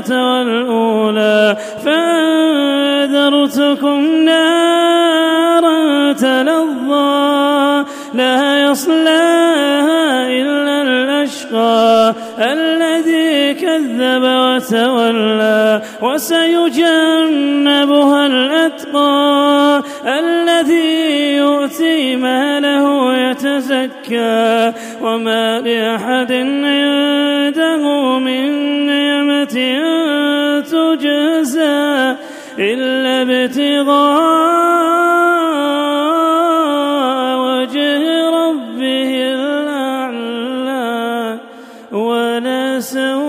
والأولى فأنذرتكم نارا تلظى لا يصلاها إلا الأشقى الذي كذب وتولى وسيجنبها الأتقى الذي يؤتي ماله يتزكى وما لأحد عنده من نعمة عسى إلا ابتغاء وجه ربه الأعلى ولسوف